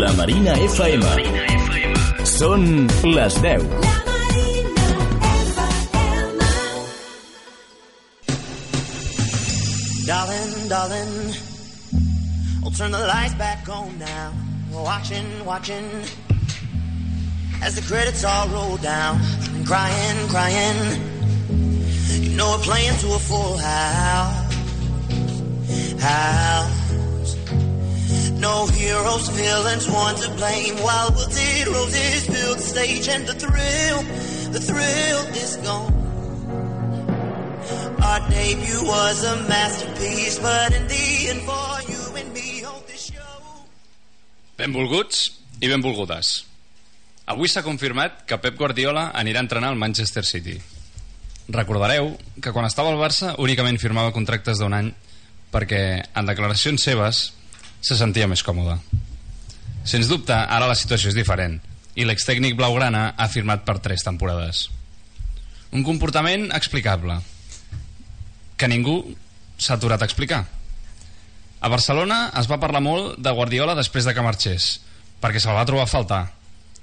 La Marina FM. Són les 10. Darling, darling, I'll turn the lights back on now. We're watching, watching, as the credits all roll down. And crying, crying, you know we're playing to a full house. House. No heroes, villains, one to blame. While wilted roses fill the stage, and the thrill, the thrill is gone. Our debut was a masterpiece, but in the end, for you and me, hold this show. Benvolguts i benvolgudes. Avui s'ha confirmat que Pep Guardiola anirà a entrenar al Manchester City. Recordareu que quan estava al Barça únicament firmava contractes d'un any perquè en declaracions seves se sentia més còmode. Sens dubte, ara la situació és diferent i l'extècnic blaugrana ha firmat per tres temporades. Un comportament explicable, que ningú s'ha aturat a explicar. A Barcelona es va parlar molt de Guardiola després de que marxés, perquè se'l va trobar a faltar.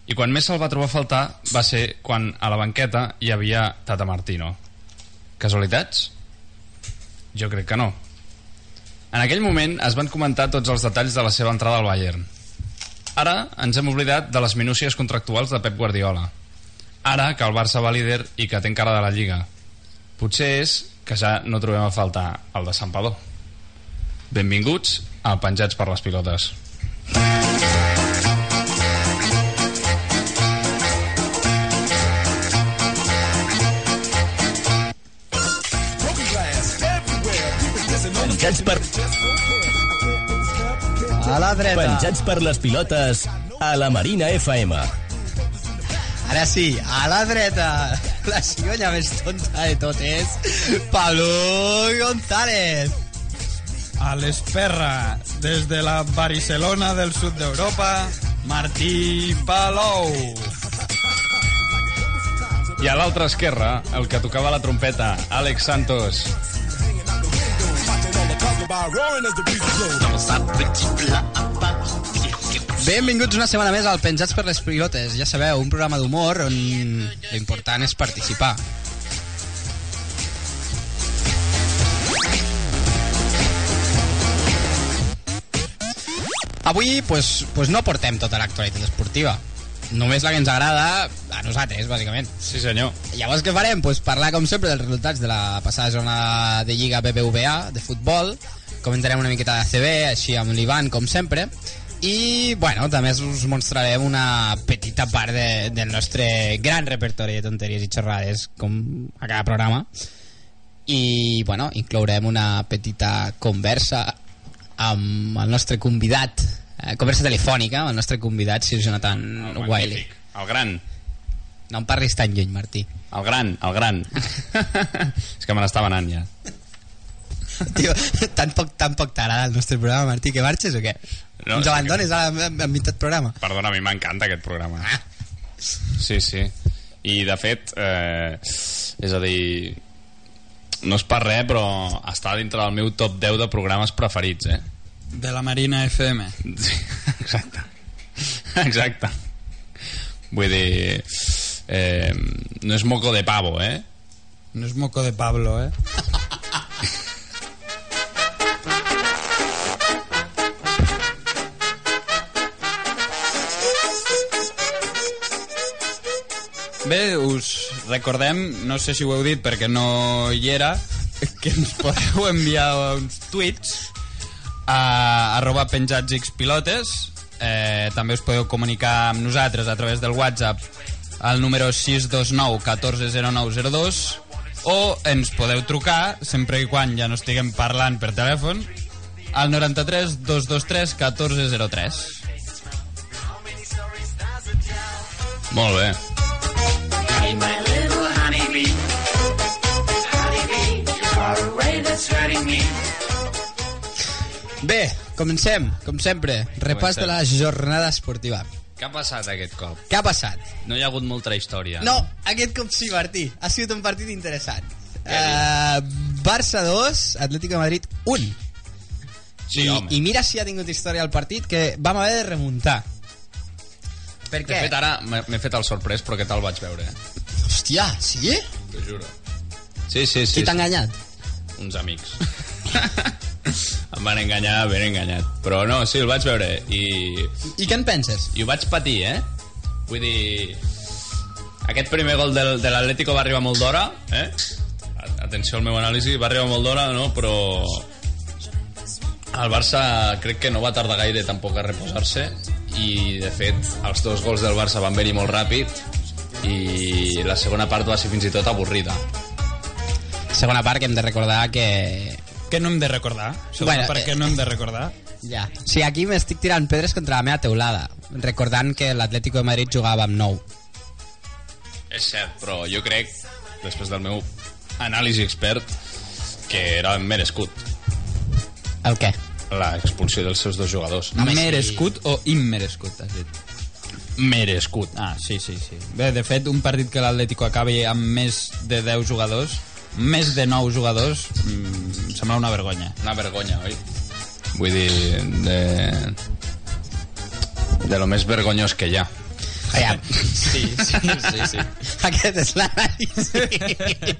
I quan més se'l va trobar a faltar va ser quan a la banqueta hi havia Tata Martino. Casualitats? Jo crec que no. En aquell moment es van comentar tots els detalls de la seva entrada al Bayern. Ara ens hem oblidat de les minúcies contractuals de Pep Guardiola. Ara que el Barça va líder i que té encara de la Lliga. Potser és que ja no trobem a faltar el de Sant Padó. Benvinguts a Penjats per les Pilotes. Penjats per, A la dreta. penjats per les pilotes a la Marina FM. Ara sí, a la dreta. La cigonya més tonta de tot és Pablo González. A l'Esperra, des de la Barcelona del sud d'Europa, Martí Palou. I a l'altra esquerra, el que tocava la trompeta, Àlex Santos. Benvinguts una setmana més al Penjats per les Pilotes. Ja sabeu, un programa d'humor on l'important és participar. Avui pues, pues no portem tota l'actualitat esportiva. Només la que ens agrada a nosaltres, bàsicament. Sí, senyor. Llavors què farem? Pues parlar, com sempre, dels resultats de la passada jornada de Lliga BBVA, de futbol. Comentarem una miqueta de CB, així amb l'Ivan, com sempre. I, bueno, també us mostrarem una petita part de, del nostre gran repertori de tonteries i xerrades, com a cada programa. I, bueno, inclourem una petita conversa amb el nostre convidat, eh, conversa telefònica amb el nostre convidat, Sir Jonathan El Wiley. El gran. No em parlis tan lluny, Martí. El gran, el gran. És que me n'estava anant ja. Tio, tan poc, tan poc t'agrada el nostre programa, Martí, que marxes o què? No, Ens abandones ara en, programa? Perdona, a mi m'encanta aquest programa. Ah. Sí, sí. I, de fet, eh, és a dir, no és per res, però està dintre del meu top 10 de programes preferits, eh? De la Marina FM. Sí, exacte. Exacte. Vull dir... Eh, no és moco de pavo, eh? No és moco de Pablo, eh? Bé, us recordem, no sé si ho heu dit perquè no hi era, que ens podeu enviar uns tuits a arroba penjatsxpilotes eh, també us podeu comunicar amb nosaltres a través del WhatsApp al número 629 140902 o ens podeu trucar sempre i quan ja no estiguem parlant per telèfon al 93 223 1403 Molt bé. Bé, comencem, com sempre. Repàs de la jornada esportiva. Què ha passat aquest cop? Què ha passat? No hi ha hagut molta història. No, aquest cop sí, Martí. Ha sigut un partit interessant. Uh, Barça 2, Atlético de Madrid 1. Sí, I, home. I mira si ha tingut història el partit, que vam haver de remuntar. Per De què? fet, ara m'he fet el sorprès, però què tal vaig veure? Hòstia, sí? T'ho juro. Sí, sí, sí. Qui t'ha sí. enganyat? Uns amics. em van enganyar, ben enganyat. Però no, sí, el vaig veure i, I què en penses? i ho vaig patir, eh? Vull dir... Aquest primer gol del, de l'Atlético va arribar molt d'hora, eh? Atenció al meu anàlisi, va arribar molt d'hora, no? Però el Barça crec que no va tardar gaire tampoc a reposar-se i de fet els dos gols del Barça van venir molt ràpid i la segona part va ser fins i tot avorrida Segona part que hem de recordar que... Què no hem de recordar? Segona Bueno, per eh, què no hem de recordar? Ja. Sí, aquí m'estic tirant pedres contra la meva teulada, recordant que l'Atlético de Madrid jugava amb 9. És cert, però jo crec, després del meu anàlisi expert, que era merescut El què? l'expulsió dels seus dos jugadors. Home, sí. Merescut o immerescut, has dit? Merescut. Ah, sí, sí, sí. Bé, de fet, un partit que l'Atlético acabi amb més de 10 jugadors, més de 9 jugadors, mm, em sembla una vergonya. Una vergonya, oi? Vull dir, de... de lo més vergonyós que hi ha. Aviam. Sí, sí, sí, sí. Aquest és l'anàlisi.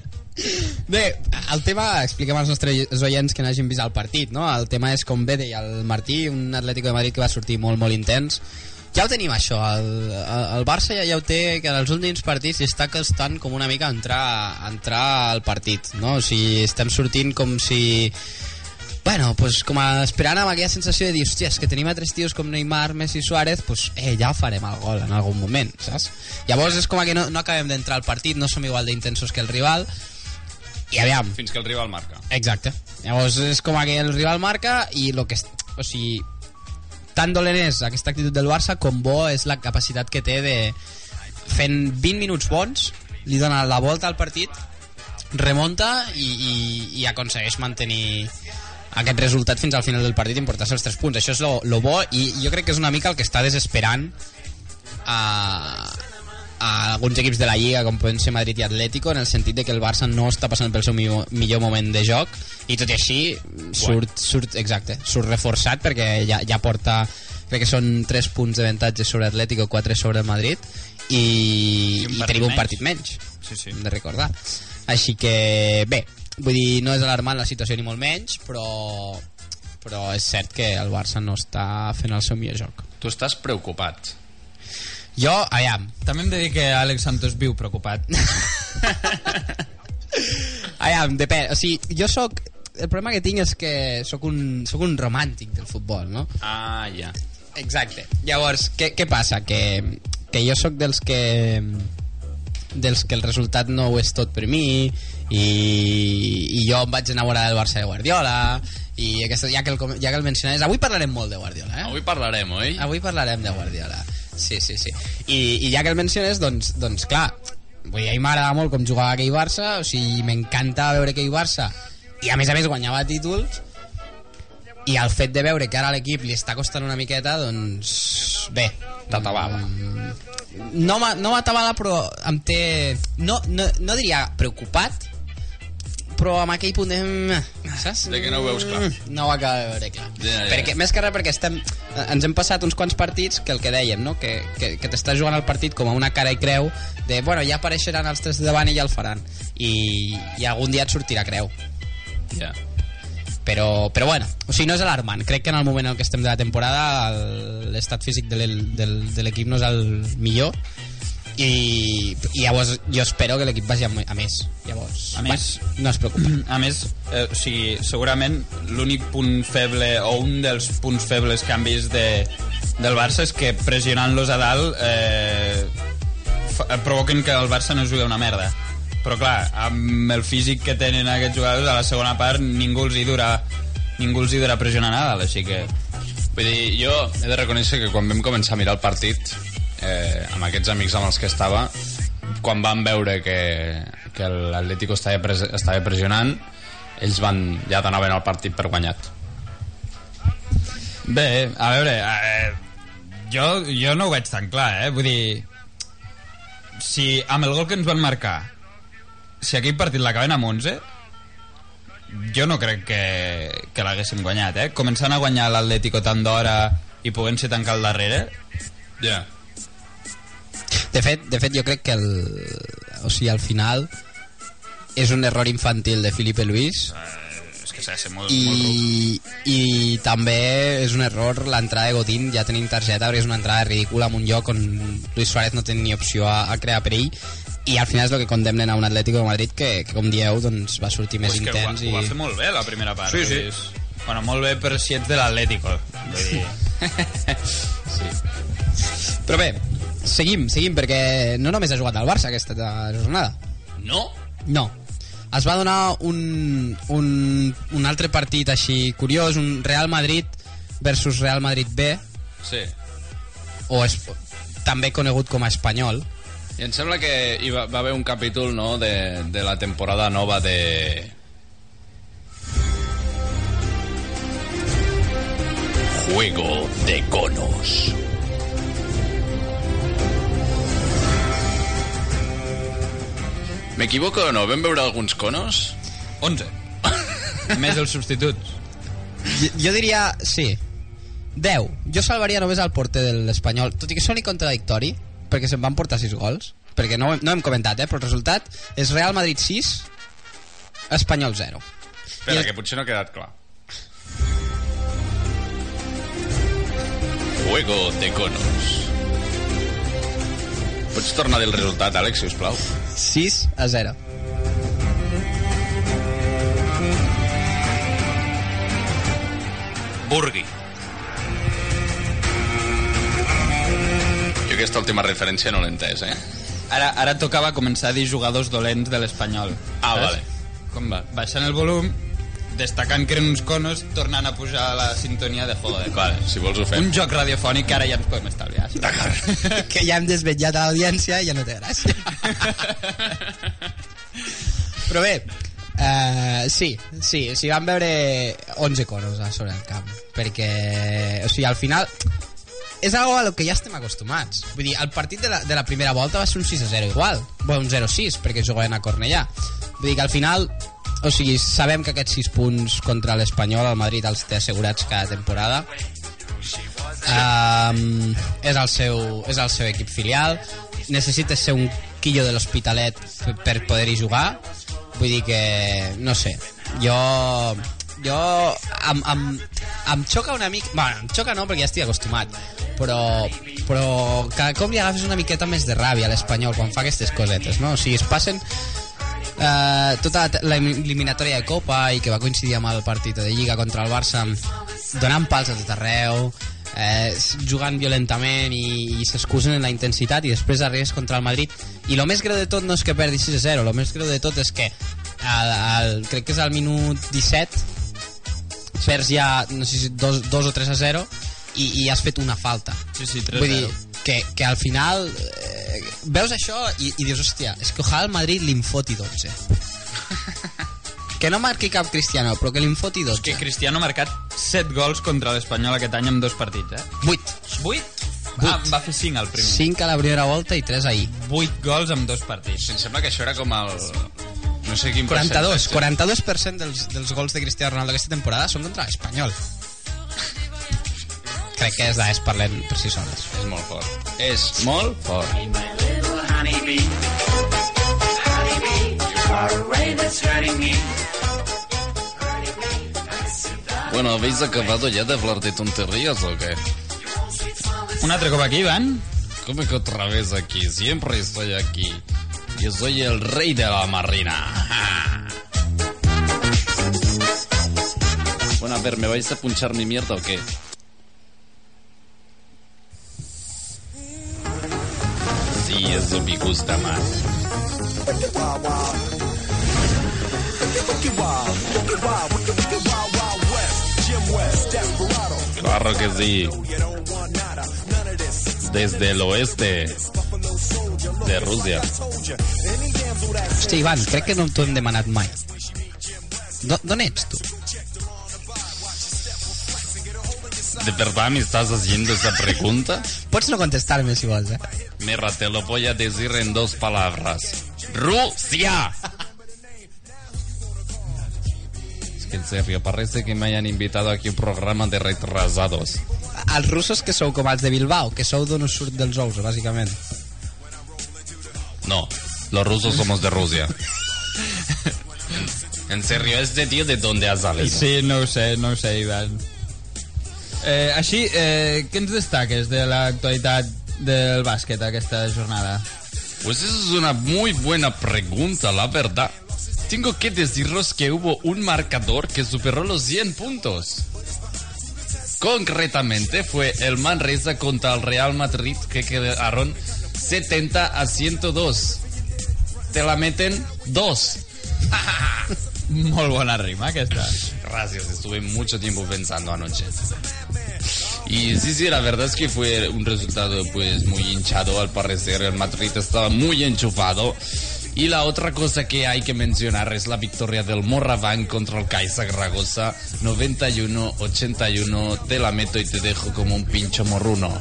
Bé, el tema, expliquem als nostres oients que n'hagin vist el partit, no? El tema és, com bé deia el Martí, un Atlético de Madrid que va sortir molt, molt intens. Ja ho tenim, això. El, el, el Barça ja, ja ho té, que en els últims partits està costant com una mica entrar, entrar al partit, no? O sigui, estem sortint com si bueno, pues com a esperant amb aquella sensació de dir, hòstia, és que tenim a tres tios com Neymar, Messi Suárez, pues, eh, ja farem el gol en algun moment, saps? Llavors és com que no, no acabem d'entrar al partit, no som igual d'intensos que el rival, i aviam, Fins que el rival marca. Exacte. Llavors és com que el rival marca i lo que... O sigui, tan dolent és aquesta actitud del Barça com bo és la capacitat que té de... Fent 20 minuts bons, li dona la volta al partit, remunta i, i, i aconsegueix mantenir aquest resultat fins al final del partit i emportar-se els 3 punts. Això és lo, lo bo i jo crec que és una mica el que està desesperant a, a alguns equips de la Lliga com poden ser Madrid i Atlético en el sentit de que el Barça no està passant pel seu millor, millor moment de joc i tot i així surt, surt, exacte, surt reforçat perquè ja, ja porta crec que són 3 punts d'avantatge sobre Atlético 4 sobre el Madrid i, I un i partit tenim un menys. partit menys Sí, sí. hem de recordar així que bé, vull dir no és alarmant la situació ni molt menys però, però és cert que el Barça no està fent el seu millor joc Tu estàs preocupat. jo, aviam, També hem de dir que Àlex Santos viu preocupat. Aviam, depèn. O sigui, jo sóc... El problema que tinc és que sóc un, sóc un romàntic del futbol, no? Ah, ja. Exacte. Llavors, què, què passa? Que, que jo sóc dels que dels que el resultat no ho és tot per mi i, i jo em vaig enamorar del Barça de Guardiola i aquesta, ja, que el, ja que el mencionaves avui parlarem molt de Guardiola eh? Avui parlarem, oi? Avui parlarem de Guardiola. Sí, sí, sí. I, i ja que el menciones, doncs, doncs clar, vull dir, a mi m'agradava molt com jugava aquell Barça, o sigui, m'encantava veure aquell Barça, i a més a més guanyava títols, i el fet de veure que ara l'equip li està costant una miqueta, doncs, bé. T'atabala. No m'a- no m'atabala, però em té... No, no, no diria preocupat, però amb aquell punt de... Saps? De que no ho veus clar. No ho acaba de veure clar. Ja, ja. Perquè, més que res perquè estem, ens hem passat uns quants partits que el que dèiem, no? que, que, que t'estàs jugant el partit com a una cara i creu de, bueno, ja apareixeran els tres de davant i ja el faran i, i algun dia et sortirà creu Ja. però, però bueno, o sigui, no és alarmant crec que en el moment en què estem de la temporada el- l'estat físic de l'equip no és el millor i, i llavors jo espero que l'equip vagi a, a més llavors, A més. no es preocupa A més, eh, o sigui, segurament l'únic punt feble o un dels punts febles que han vist de, del Barça és que pressionant-los a dalt eh, provoquen que el Barça no jugui una merda. Però clar, amb el físic que tenen aquests jugadors, a la segona part ningú els hi dura, ningú els hi dura pressionar a dalt, així que... Vull dir, jo he de reconèixer que quan vam començar a mirar el partit, eh, amb aquests amics amb els que estava, quan van veure que, que l'Atlético estava, pres estava pressionant, ells van, ja t'anaven al partit per guanyat. Bé, a veure, eh, jo, jo no ho veig tan clar, eh? Vull dir, si amb el gol que ens van marcar, si aquell partit l'acaben amb 11, jo no crec que, que l'haguéssim guanyat, eh? Començant a guanyar l'Atlético tant d'hora i podent ser tancar al darrere, Ja. De fet, de fet jo crec que el, o sigui, al final és un error infantil de Felipe Luis És que s'ha de ser molt, molt ruc. i, i també és un error l'entrada de Godín ja tenint targeta perquè és una entrada ridícula en un lloc on Luis Suárez no té ni opció a, a crear perill i al final és el que condemnen a un Atlético de Madrid que, que com dieu doncs, va sortir més Pues que ho, va, intens ho va i... fer molt bé la primera part. Sí, sí. és- Bueno, molt bé, però si ets de l'Atlético. Vull dir... Però bé, seguim, seguim perquè no només ha jugat el Barça aquesta jornada No? No. Es va donar un, un, un altre partit així curiós, un Real Madrid versus Real Madrid B, Sí. o es, també conegut com a espanyol. I em sembla que hi va, va haver un capítol no, de, de la temporada nova de... Juego de conos. M'equivoco o no? Vam veure alguns conos? 11. Més els substituts. Jo, jo diria, sí, 10. Jo salvaria només el porter de l'Espanyol, tot i que soni contradictori, perquè se'n van portar 6 gols, perquè no, no hem comentat, eh, però el resultat és Real Madrid 6, Espanyol 0. Espera, el- que potser no ha quedat clar. Juego de conos. Pots tornar a dir el resultat, Àlex, si us plau? 6 a 0. Burgui. Aquesta última referència no l'he entès, eh? Ara, ara tocava començar a dir jugadors dolents de l'Espanyol. Ah, saps? vale. Com va? Baixant el volum, destacant que eren uns conos, tornant a pujar la sintonia de joder. Vale, si vols ho fem. Un joc radiofònic que ara ja ens podem estalviar. Sí? que ja hem desvetllat a l'audiència i ja no té gràcia. Però bé, uh, sí, sí, sí, vam veure 11 coros a sobre el camp, perquè, o sigui, al final és algo a lo que ja estem acostumats. Vull dir, el partit de la, de la primera volta va ser un 6 a 0 igual, bueno, un 0 a 6, perquè jugaven a Cornellà. Vull dir que al final, o sigui, sabem que aquests 6 punts contra l'Espanyol, el Madrid els té assegurats cada temporada, Um, és, el seu, és el seu equip filial necessites ser un quillo de l'Hospitalet per poder-hi jugar vull dir que, no sé jo jo em, em, em xoca una mica bueno, em xoca no perquè ja estic acostumat però, però cada cop li agafes una miqueta més de ràbia a l'Espanyol quan fa aquestes cosetes no? o sigui, es passen eh, tota la eliminatòria de Copa i que va coincidir amb el partit de Lliga contra el Barça donant pals a tot arreu eh, jugant violentament i, i s'excusen en la intensitat i després arribes contra el Madrid i el més greu de tot no és que perdi 6 a 0 el més greu de tot és que al, al, crec que és al minut 17 perds ja no sé si 2, 2 o 3 a 0 i, i has fet una falta Sí, sí, 3 Vull dir, que, que al final eh, veus això i, i dius, hòstia, és que ojalà el Madrid li'n foti 12. que no marqui cap Cristiano, però que li'n foti 12. Que Cristiano ha marcat 7 gols contra l'Espanyol aquest any amb dos partits, eh? 8. 8? Ah, en va fer 5 al primer. 5 a la primera volta i 3 ahir. 8 gols amb dos partits. Em sembla que això era com el... No sé quin 42, percentatge. 42% dels, dels gols de Cristiano Ronaldo aquesta temporada són contra l'Espanyol. Crec que és dades parlem per si soles. És molt fort. És molt fort. Bueno, ¿habéis acabado ya de hablar de tonterías o qué? Un altre cop aquí, Ivan. ¿Cómo que otra vez aquí? Siempre estoy aquí. Yo soy el rey de la marina. Bueno, a ver, ¿me vais a punchar mi mierda o qué? Sí, eso me gusta más. Claro que sí. Desde el oeste de Rusia. Hòstia, Ivan, crec que no t'ho hem demanat mai. Do- D'on ets, tu? ¿De verdad me estás haciendo esa pregunta? Pots no contestar-me si vols, eh? Mira, te lo voy a decir en dos palabras. ¡Rusia! Es que en serio, parece que me hayan invitado aquí a un programa de retrasados. Els russos que sou com els de Bilbao, que sou d'on us surt dels ous, bàsicament. Los rusos somos de Rusia. en serio, este tío de dónde ha salido? Sí, no sé, no sé, Ivan. Eh, així, eh, què ens destaques de l'actualitat del bàsquet aquesta jornada? Pues esa es una muy buena pregunta, la verdad. Tengo que deciros que hubo un marcador que superó los 100 puntos. Concretamente fue el Manresa contra el Real Madrid que quedaron 70 a 102. Te la meten dos. Molt bona rima, aquesta. Gracias, estuve mucho tiempo pensando anoche. Y sí, sí, la verdad es que fue un resultado pues muy hinchado al parecer. El Madrid estaba muy enchufado. Y la otra cosa que hay que mencionar es la victoria del Morraván contra el Caixa Zaragoza 91-81. Te la meto y te dejo como un pincho morruno.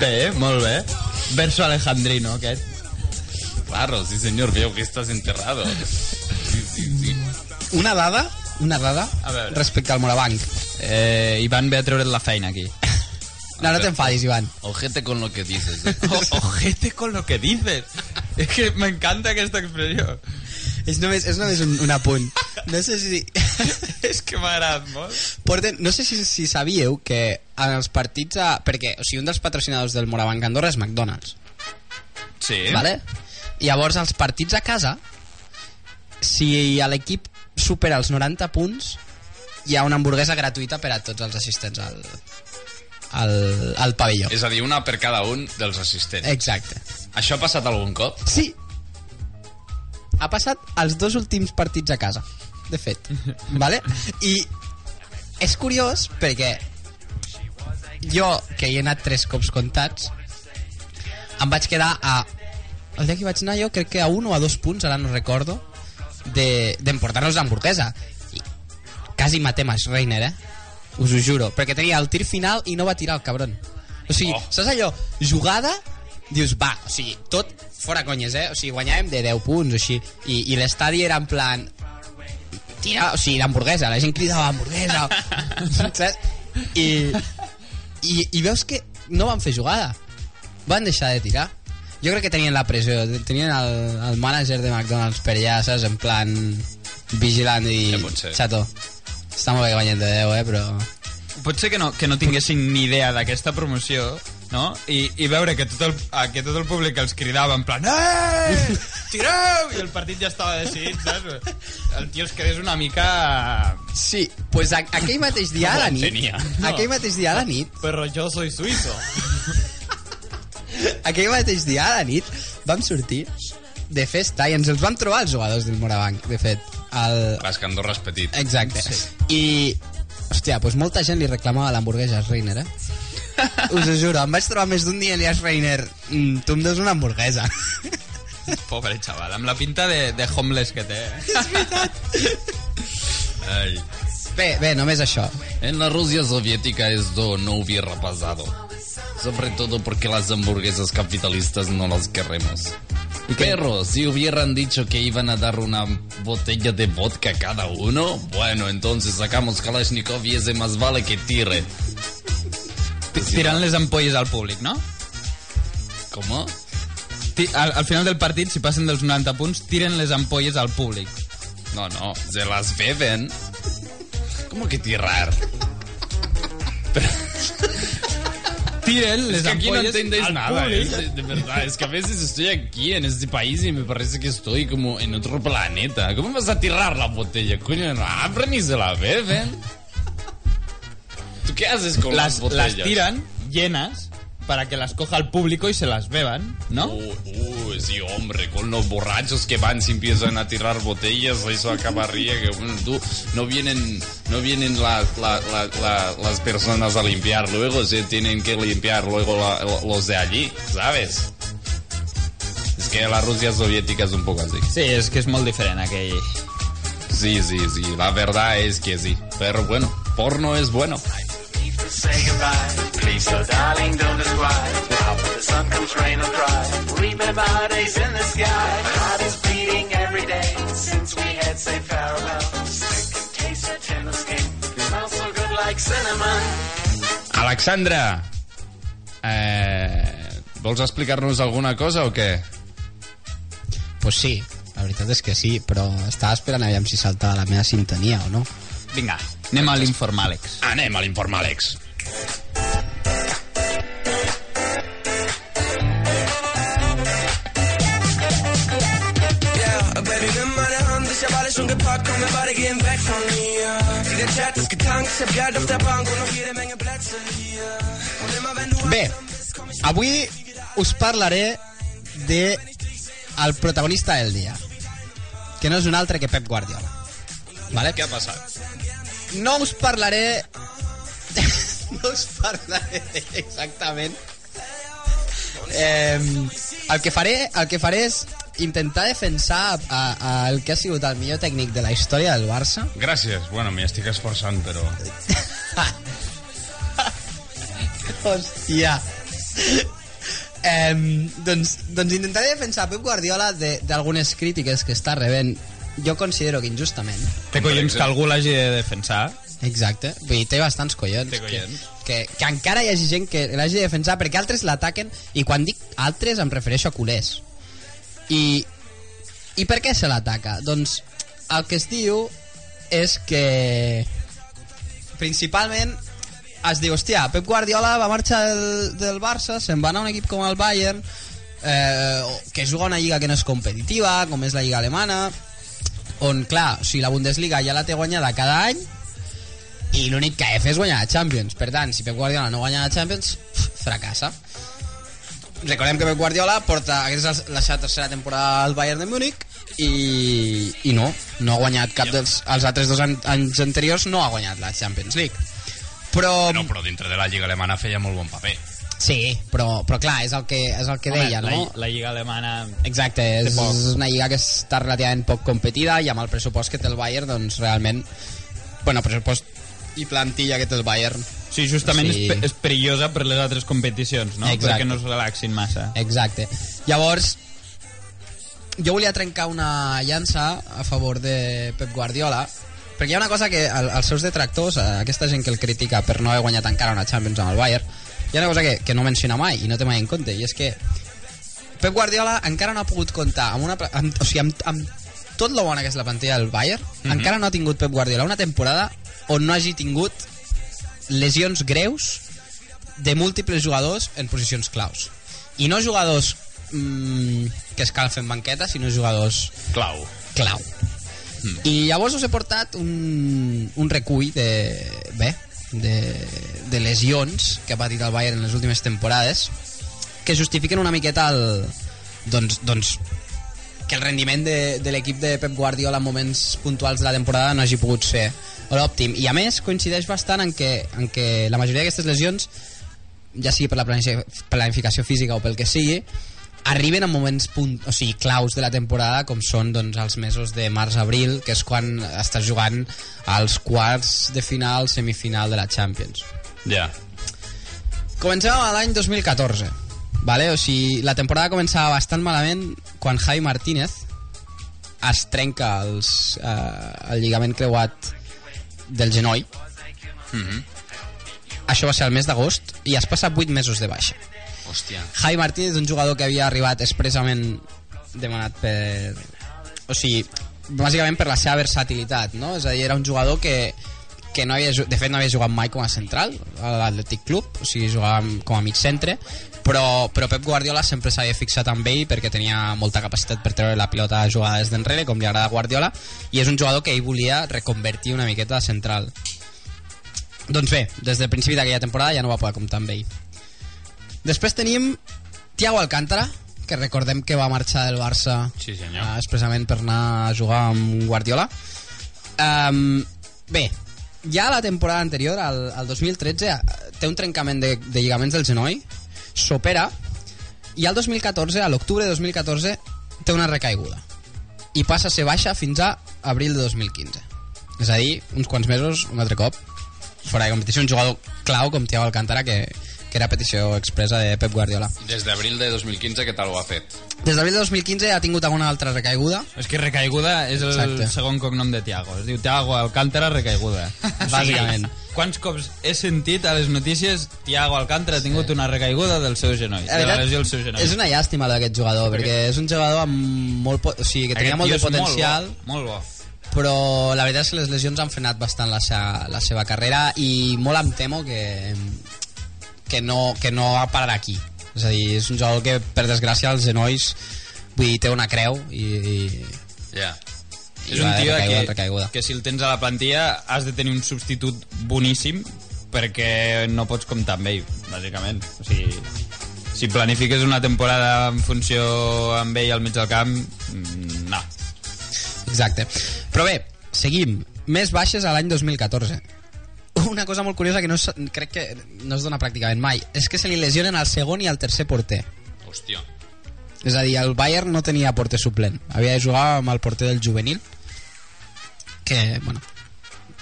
Bé, molt bé. Verso alejandrino, aquest. Claro, sí señor, veo que estás enterrado. Sí, sí, sí. Una dada, una dada A veure. respecte al Morabanc. Eh, Ivan ve a treure't la feina aquí. No, no t'enfadis, Ivan. Ojete con lo que dices. ¿eh? O- ojete con lo que dices. És que m'encanta aquesta expressió. És només, és només un, un apunt. No sé si... És que m'ha agradat molt. Porten, no sé si, si sabíeu que en els partits... A, perquè, o sigui, un dels patrocinadors del Morabanc Andorra és McDonald's. Sí. Vale? Llavors, els partits a casa, si l'equip supera els 90 punts, hi ha una hamburguesa gratuïta per a tots els assistents al, al, al pavelló. És a dir, una per cada un dels assistents. Exacte. Això ha passat algun cop? Sí. Ha passat els dos últims partits a casa, de fet. vale? I és curiós perquè jo, que hi he anat tres cops comptats, em vaig quedar a... El dia que vaig anar jo crec que a un o a dos punts, ara no recordo, de- d'emportar-nos l'hamburguesa. I quasi matem a Schreiner, eh? Us ho juro. Perquè tenia el tir final i no va tirar el cabron. O sigui, Oh. saps allò? Jugada, dius, va, o sigui, tot fora conyes, eh? O sigui, guanyàvem de 10 punts o així. I, i l'estadi era en plan... Tira, o sigui, l'hamburguesa, la gent cridava hamburguesa. saps? I, i, I veus que no van fer jugada. Van deixar de tirar. Jo crec que tenien la pressió, tenien el, el mànager de McDonald's per allà, saps? En plan, vigilant i... Ja. Xato, està molt bé que guanyem de 10, eh? Però... Pot ser que no, que no tinguessin ni idea d'aquesta promoció, no? I, I veure que tot, el, a, que tot el públic els cridava en plan Eh! Tireu! I el partit ja estava decidit, saps? El tio es quedés una mica... Sí, pues a, aquell mateix dia a la No nit... tenia. Aquell mateix dia a la nit... Però jo soy suizo. Aquell mateix dia a la nit vam sortir de festa i ens els vam trobar els jugadors del Morabanc, de fet. El... Clar, és que Andorra és petit. Exacte. Sí. I, hòstia, pues molta gent li reclamava l'hamburguesa a Reiner, eh? Us ho juro, em vaig trobar més d'un dia i li a Reiner, mm, tu em deus una hamburguesa. Pobre xaval, amb la pinta de, de homeless que té. Eh? Ay. Bé, bé, només això. En la Rusia soviética esto no hubiera pasado. Sobre todo porque las hamburguesas capitalistas no las queremos. Pero si hubieran dicho que iban a dar una botella de vodka a cada uno, bueno, entonces sacamos Kalashnikov y ese más vale que tire. Tirant les ampolles al públic, no? Ti- Al, al final del partit, si passen dels 90 punts, tiren les ampolles al públic. No, no, se las beben. ¿Cómo que tirar? Tiren les Es que aquí no entendéis al nada. ¿eh? de, de verdad. Es que a veces estoy aquí en este país y me parece que estoy como en otro planeta. ¿Cómo vas a tirar la botella? Coño, no abren y se la beben. ¿Tú qué haces con las, Las, botellas? las tiran llenas para que las coja el público y se las beban, ¿no? Uy, uy, sí, hombre, con los borrachos que van si empiezan a tirar botellas, eso acabaría que bueno, tú no vienen, no vienen la- la- la- la- las personas a limpiar, luego se tienen que limpiar luego la- los de allí, ¿sabes? Es que la Rusia soviética es un poco así. Sí, és que és molt diferent aquell... Sí, sí, sí, la verdad es que sí. Pero bueno, porno es bueno. Say goodbye. Please, so darling, don't describe how when the sun comes, rain or dry. Remember days in the sky. My heart is beating every day since we had said farewell. Stick and taste your tender skin. Smells so good like cinnamon. Alexandra, eh, vols explicar-nos alguna cosa o què? Pues sí, la veritat és que sí, però estava esperant aviam si saltava la meva sintonia o no. Vinga, anem a l'informàlex. Anem a l'Informàlex. Yeah, baby, wenn meine Hand ist hab alles schon gepackt, komm, wir beide gehen weg von mir. Der Chat ist getankt, ich hab Geld auf der Bank und noch jede Menge Plätze hier. Und immer wenn du Bé, avui us parlaré de el protagonista del dia, que no és un altre que Pep Guardiola. Vale? Què ha passat? No us parlaré... no us parlaré exactament... Eh, el, que faré, el que faré és intentar defensar a, a, el que ha sigut el millor tècnic de la història del Barça Gràcies. Bueno, m'hi estic esforçant, però... Hòstia. Eh, doncs, doncs intentaré defensar Pep Guardiola de- d'algunes crítiques que està rebent jo considero que injustament Té collons que algú l'hagi de defensar. Exacte, vull dir, té bastants collons, Té collons. Que, que, que encara hi hagi gent que l'hagi de defensar perquè altres l'ataquen i quan dic altres em refereixo a culers i, i per què se l'ataca? doncs el que es diu és que principalment es diu, hòstia, Pep Guardiola va marxar del, del Barça, se'n va anar a un equip com el Bayern, eh, que juga una lliga que no és competitiva, com és la lliga alemana, on, clar, o sigui, la Bundesliga ja la té guanyada cada any i l'únic que ha de fer és guanyar la Champions. Per tant, si Pep Guardiola no guanya la Champions, fracassa. Recordem que Pep Guardiola porta, aquesta és la seva tercera temporada al Bayern de Múnich i, i no, no ha guanyat cap dels els altres dos an- anys anteriors no ha guanyat la Champions League però, No, però dintre de la Lliga Alemana feia molt bon paper. sí, però, però clar, és el que, és el que deia, la, no? la Lliga Alemana... Exacte, és poc. una lliga que està relativament poc competida i amb el pressupost que té el Bayern, doncs realment... Bueno, pressupost i plantilla que té el Bayern. Sí, justament Sí. és, és perillosa per les altres competicions, no? Exacte. Perquè no es relaxin massa. Exacte. Llavors, jo volia trencar una llança a favor de Pep Guardiola, perquè hi ha una cosa que el, els seus detractors, aquesta gent que el critica per no haver guanyat encara una Champions amb el Bayern, hi ha una cosa que, que no menciona mai i no té mai en compte, i és que Pep Guardiola encara no ha pogut comptar amb una, amb, o sigui, amb, amb tot lo bona que és la plantilla del Bayern, encara no ha tingut Pep Guardiola una temporada on no hagi tingut lesions greus de múltiples jugadors en posicions claus. I no jugadors mm, que escalfen banqueta, sinó jugadors Clau. clau. I llavors us he portat un, un recull de, bé, de, de lesions que ha patit el Bayern en les últimes temporades que justifiquen una miqueta el, doncs, doncs, que el rendiment de, de l'equip de Pep Guardiola en moments puntuals de la temporada no hagi pogut ser l'òptim. I a més coincideix bastant en que, en que la majoria d'aquestes lesions ja sigui per la planificació, física o pel que sigui, arriben en moments punt, o sigui, claus de la temporada com són doncs, els mesos de març-abril, que és quan estàs jugant als quarts de final, semifinal de la Champions. Ja. Comencem a l'any 2014, vale? o sigui, la temporada començava bastant malament quan Javi Martínez es trenca els, eh, el lligament creuat del genoll. Això va ser el mes d'agost i has passat 8 mesos de baixa. Hòstia. Javi Martínez, un jugador que havia arribat expressament demanat per... O sigui, bàsicament per la seva versatilitat, no? És a dir, era un jugador que, que no havia, de fet no havia jugat mai com a central a l'Atlètic Club, o sigui, jugava com a mig centre, però, però Pep Guardiola sempre s'havia fixat amb ell perquè tenia molta capacitat per treure la pilota a jugades d'enrere, com li agrada a Guardiola, i és un jugador que ell volia reconvertir una miqueta a central. Doncs bé, des del principi d'aquella temporada ja no va poder comptar amb ell. Després tenim Thiago Alcántara, que recordem que va marxar del Barça Sí, senyor. eh, expressament per anar a jugar amb Guardiola. Um, bé, ja la temporada anterior, al, al 2013, eh, té un trencament de, de lligaments del genoll, s'opera, i al 2014, a l'octubre de 2014, té una recaiguda. I passa a ser baixa fins a abril de 2015. És a dir, uns quants mesos, un altre cop, fora de competició, un jugador clau com Thiago Alcántara que, que era petició expressa de Pep Guardiola. Des d'abril de 2015, què tal ho ha fet? Des d'abril de 2015 ha tingut alguna altra recaiguda, És que recaiguda és el Exacte. segon cognom de Tiago. Es diu Tiago Alcántara recaiguda. Bàsicament. Quants cops he sentit a les notícies Tiago Alcántara ha tingut una recaiguda del seu genoll, La de la lesió del seu genoll. és una llàstima d'aquest jugador, perquè és un jugador amb molt, po- o sigui, que tenia Aquest molt de potencial, Molt bo, molt bo. però la veritat és que les lesions han frenat bastant la, la seva carrera i molt em temo que, que, no, que no pararà aquí. És a dir, és un jugador que, per desgràcia, els genolls vull dir, té una creu i, i, Ja. i És un tio recaiguda que, recaiguda. que si el tens a la plantilla has de tenir un substitut boníssim perquè no pots comptar amb ell, bàsicament. O sigui, si planifiques una temporada en funció amb ell al mig del camp, mm, no. Exacte. Però bé, seguim. Més baixes a l'any 2014. Una cosa molt curiosa que no, es- crec que no es dona pràcticament mai és que se li lesionen al segon i al tercer porter. Hòstia. És a dir, el Bayern no tenia porter suplent. Havia de jugar amb el porter del juvenil, que, bueno,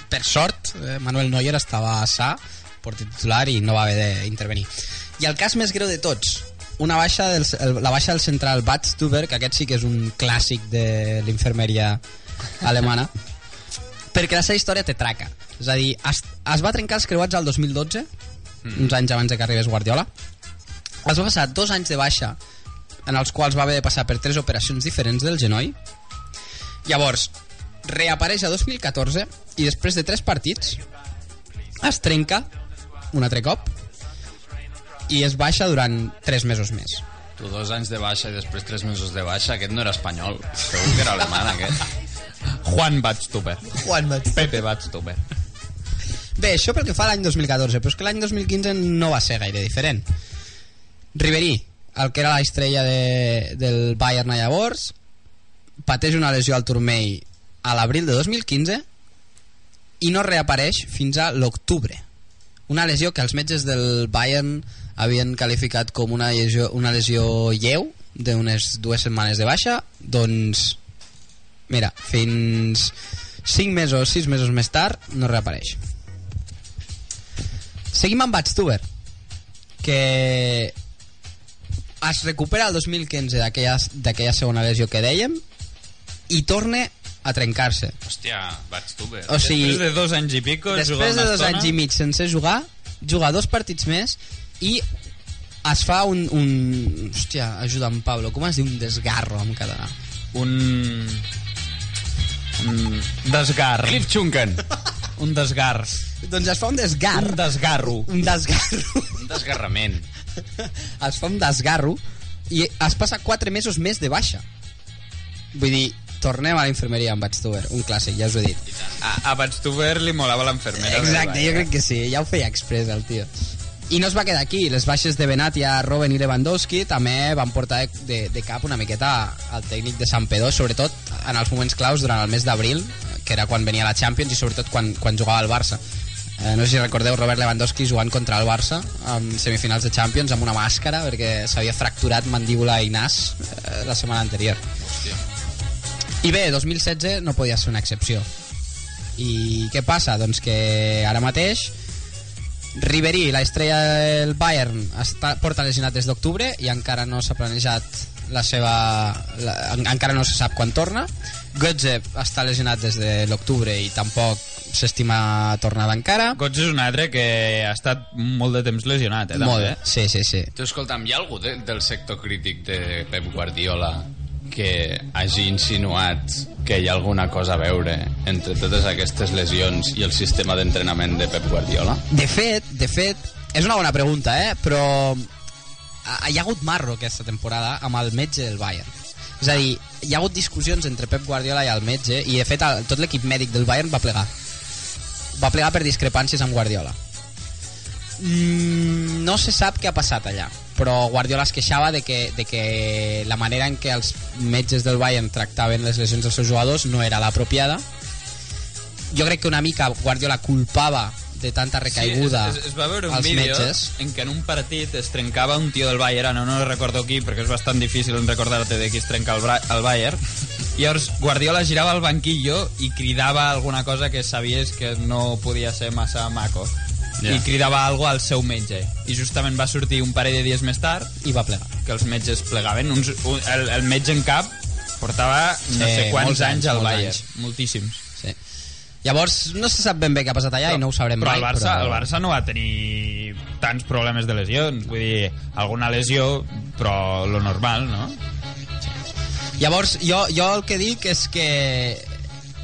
per sort, eh, Manuel Neuer estava sa, porter titular, i no va haver d'intervenir. I el cas més greu de tots, una baixa del, el, la baixa del central Bad Stuber, que aquest sí que és un clàssic de l'infermeria alemana, perquè la seva història té traca. És a dir, es, es va trencar els creuats al 2012, uns anys abans de que arribés Guardiola, es va passar dos anys de baixa en els quals va haver de passar per tres operacions diferents del genoll llavors reapareix a 2014 i després de tres partits es trenca un altre cop i es baixa durant tres mesos més Tu dos anys de baixa i després tres mesos de baixa, aquest no era espanyol. Segur que era alemany, aquest. Juan Badstuber. Juan Pepe Badstuber. Bé, això pel que fa a l'any 2014, però és que l'any 2015 no va ser gaire diferent. Ribery, el que era la estrella de, del Bayern a llavors, pateix una lesió al turmell a l'abril de 2015 i no reapareix fins a l'octubre. Una lesió que els metges del Bayern havien qualificat com una lesió, una lesió lleu d'unes dues setmanes de baixa, doncs mira, fins 5 mesos, 6 mesos més tard no reapareix. Seguim amb Badstuber, que es recupera el 2015 d'aquella segona lesió que dèiem i torna a trencar-se. Hòstia, Badstuber. O sigui, Després de dos anys i pico, jugar després de dos estona, anys i mig sense jugar, juga dos partits més i es fa un... un hòstia, ajuda'm, Pablo, com es diu un desgarro en català? un... un desgar. Cliff Chunken. Un desgar. Doncs es fa un desgar. Un desgarro. Un desgarro. Un desgarrament. es fa un desgarro i es passa 4 mesos més de baixa. Vull dir, tornem a la infermeria amb Badstuber, un clàssic, ja us ho he dit. A, a Badstuber li molava l'enfermera. Exacte, jo crec que sí, ja ho feia express el tio. I no es va quedar aquí, les baixes de Benatia, Robben i Lewandowski també van portar de, de, de cap una miqueta al tècnic de Sant Pedó, sobretot en els moments claus durant el mes d'abril, que era quan venia la Champions i sobretot quan, quan jugava al Barça. Eh, no sé si recordeu Robert Lewandowski jugant contra el Barça en semifinals de Champions amb una màscara perquè s'havia fracturat mandíbula i nas eh, la setmana anterior. I bé, 2016 no podia ser una excepció. I què passa? Doncs que ara mateix Ribery, la estrella del Bayern, està, porta lesionat des d'octubre i encara no s'ha planejat la seva... La, en, encara no se sap quan torna. Götze està lesionat des de l'octubre i tampoc s'estima tornada encara. Gots és un altre que ha estat molt de temps lesionat, eh, també. Molt, eh? sí, sí, sí. Tu, escolta'm, hi ha algú de, del sector crític de Pep Guardiola que hagi insinuat que hi ha alguna cosa a veure entre totes aquestes lesions i el sistema d'entrenament de Pep Guardiola? De fet, de fet, és una bona pregunta, eh? Però ha- hi ha hagut marro aquesta temporada amb el metge del Bayern. És a dir, hi ha hagut discussions entre Pep Guardiola i el metge i de fet el, tot l'equip mèdic del Bayern va plegar. Va plegar per discrepàncies amb Guardiola. Mm, no se sap què ha passat allà, però Guardiola es queixava de que, de que la manera en què els metges del Bayern tractaven les lesions dels seus jugadors no era l'apropiada. Jo crec que una mica Guardiola culpava de tanta recaiguda Sí, es, es, es va veure un als vídeo metges. en què en un partit es trencava un tio del Bayern, no, no recordo qui, perquè és bastant difícil recordar-te de qui es trenca el, el Bayern, llavors Guardiola girava al banquillo i cridava alguna cosa que sabies que no podia ser massa maco. Ja. i cridava algo al seu metge. I justament va sortir un parell de dies més tard I va plegar. que els metges plegaven. Uns, un, el, el metge en cap portava no sé quants anys, anys al Bayern. anys. Moltíssims. Sí. Llavors, no se sap ben bé què ha passat allà i no ho sabrem però mai. el Barça, però... el Barça no va tenir tants problemes de lesions. Vull dir, alguna lesió, però lo normal, no? Llavors, jo, jo el que dic és que...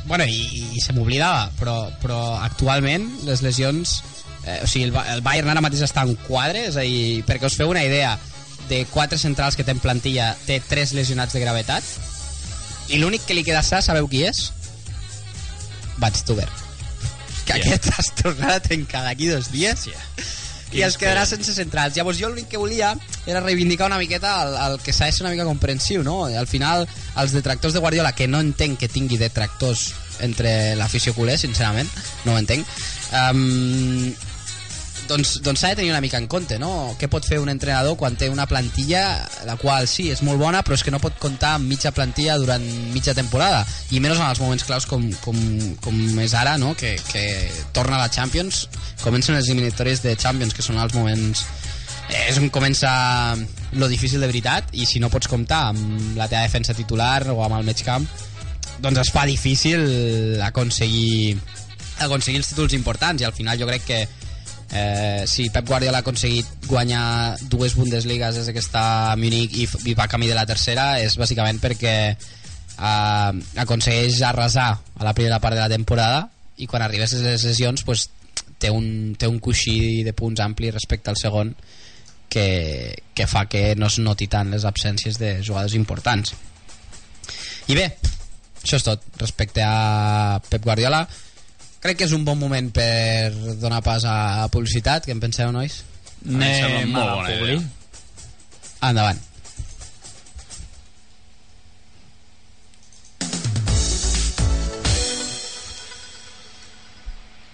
Bueno, i, i se m'oblidava, però, però actualment les lesions... Eh, o sigui, el, el Bayern ara mateix està en quadre, és a dir, perquè us feu una idea, de quatre centrals que té en plantilla, té tres lesionats de gravetat, i l'únic que li queda sa, sabeu qui és? Batstuber. Que Yeah. aquest es tornarà a trencar d'aquí dos dies i es quedarà sense centrals. Llavors jo l'únic que volia era reivindicar una miqueta el, el que s'ha de ser una mica comprensiu, no? Al final, els detractors de Guardiola, que no entenc que tingui detractors entre l'afició culer, sincerament, no ho entenc, um, doncs doncs s'ha de tenir una mica en compte, no? Què pot fer un entrenador quan té una plantilla la qual sí, és molt bona, però és que no pot comptar amb mitja plantilla durant mitja temporada, i menys en els moments claus com, com, com és ara, no? Que, que torna a la Champions, comencen les eliminatòries de Champions, que són els moments eh, és on comença lo difícil de veritat i si no pots comptar amb la teva defensa titular o amb el mig camp doncs es fa difícil aconseguir aconseguir els títols importants i al final jo crec que eh, si Pep Guardiola ha aconseguit guanyar dues Bundesligas des que està a Múnich i, i va camí de la tercera és bàsicament perquè eh, aconsegueix arrasar a la primera part de la temporada i quan arribes a les lesions pues, té, un, té un coixí de punts ampli respecte al segon que, que fa que no es noti tant les absències de jugadors importants. I bé això és tot respecte a Pep Guardiola crec que és un bon moment per donar pas a publicitat què en penseu nois? Anem a la publi. endavant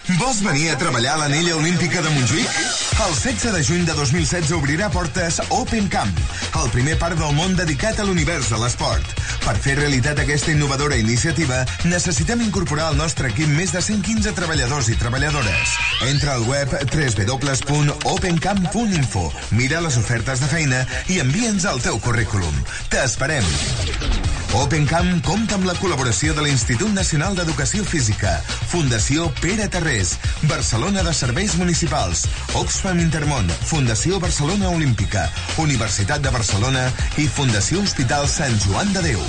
Vols venir a treballar a l'anella olímpica de Montjuïc? El 16 de juny de 2016 obrirà portes Open Camp, el primer parc del món dedicat a l'univers de l'esport. Per fer realitat aquesta innovadora iniciativa, necessitem incorporar al nostre equip més de 115 treballadors i treballadores. Entra al web www.opencamp.info, mira les ofertes de feina i envia'ns el teu currículum. T'esperem! OpenCamp compta amb la col·laboració de l'Institut Nacional d'Educació Física, Fundació Pere Tarrés, Barcelona de Serveis Municipals, Oxfam Intermón, Fundació Barcelona Olímpica, Universitat de Barcelona i Fundació Hospital Sant Joan de Déu.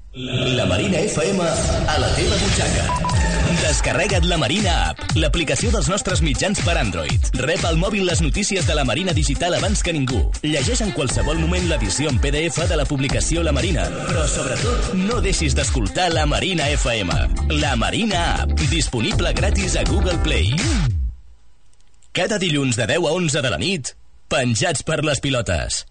La Marina FM a la teva butxaca. Descarrega't la Marina App, l'aplicació dels nostres mitjans per Android. Rep al mòbil les notícies de la Marina Digital abans que ningú. Llegeix en qualsevol moment l'edició en PDF de la publicació La Marina. Però, sobretot, no deixis d'escoltar la Marina FM. La Marina App, disponible gratis a Google Play. Cada dilluns de 10 a 11 de la nit, penjats per les pilotes.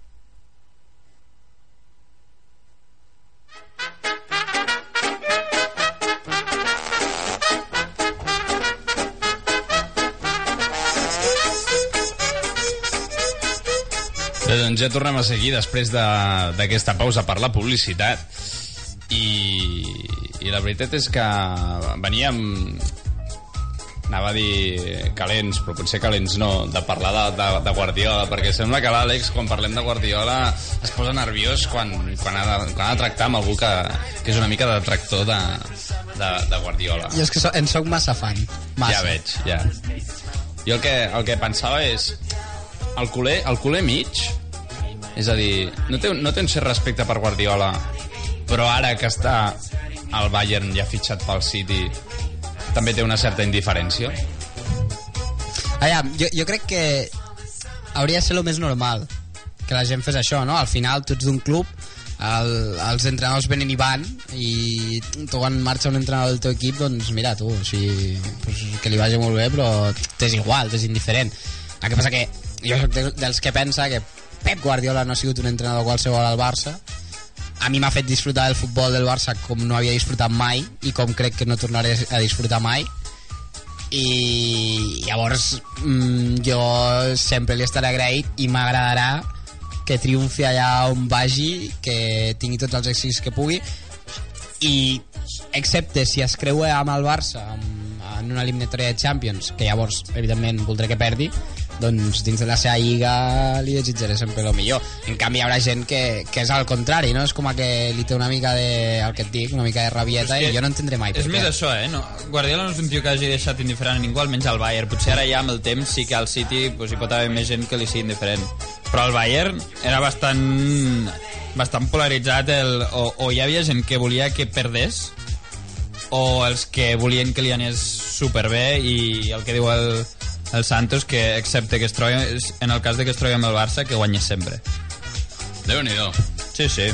Doncs ja tornem a seguir després de- d'aquesta pausa per la publicitat i, i la veritat és que veníem anava a dir calents, però potser calents no, de parlar de, de, de Guardiola, perquè sembla que l'Àlex, quan parlem de Guardiola, es posa nerviós quan, quan, ha, de, quan ha de tractar amb algú que, que és una mica de tractor de, de, de Guardiola. jo és que so, en soc massa fan massa. Ja veig, ja. Jo el que, el que pensava és... El culer, el culer mig, és a dir, no té, no té un cert respecte per Guardiola, però ara que està al Bayern ja fitxat pel City, també té una certa indiferència. Allà, jo, jo crec que hauria de ser el més normal que la gent fes això, no? Al final, tu ets d'un club, el, els entrenadors venen i van i tu quan marxa un entrenador del teu equip doncs mira tu, o sigui, pues, que li vagi molt bé però t'és igual, t'és indiferent el que passa que jo soc de- dels que pensa que Pep Guardiola no ha sigut un entrenador qualsevol al Barça. A mi m'ha fet disfrutar del futbol del Barça com no havia disfrutat mai i com crec que no tornaré a disfrutar mai. I llavors mm, jo sempre li estaré agraït i m'agradarà que triomfi allà on vagi que tingui tots els èxits que pugui. I excepte si es creua amb el Barça amb, en una eliminatòria de Champions que llavors evidentment voldré que perdi doncs dins de la seva lliga li desitjaré sempre el millor en canvi hi haurà gent que, que és al contrari no? és com a que li té una mica de el que et dic, una mica de rabieta i jo no entendré mai És més això, eh? No, Guardiola no és un tio que hagi deixat indiferent a ningú, almenys al Bayern. Potser ara ja amb el temps sí que al City pues, hi pot haver més gent que li sigui indiferent. Però el Bayern era bastant bastant polaritzat el, o, o hi havia gent que volia que perdés o els que volien que li anés superbé i el que diu el, el Santos que excepte que es trobi, en el cas de que es trobi amb el Barça que guanyés sempre déu nhi Sí, sí.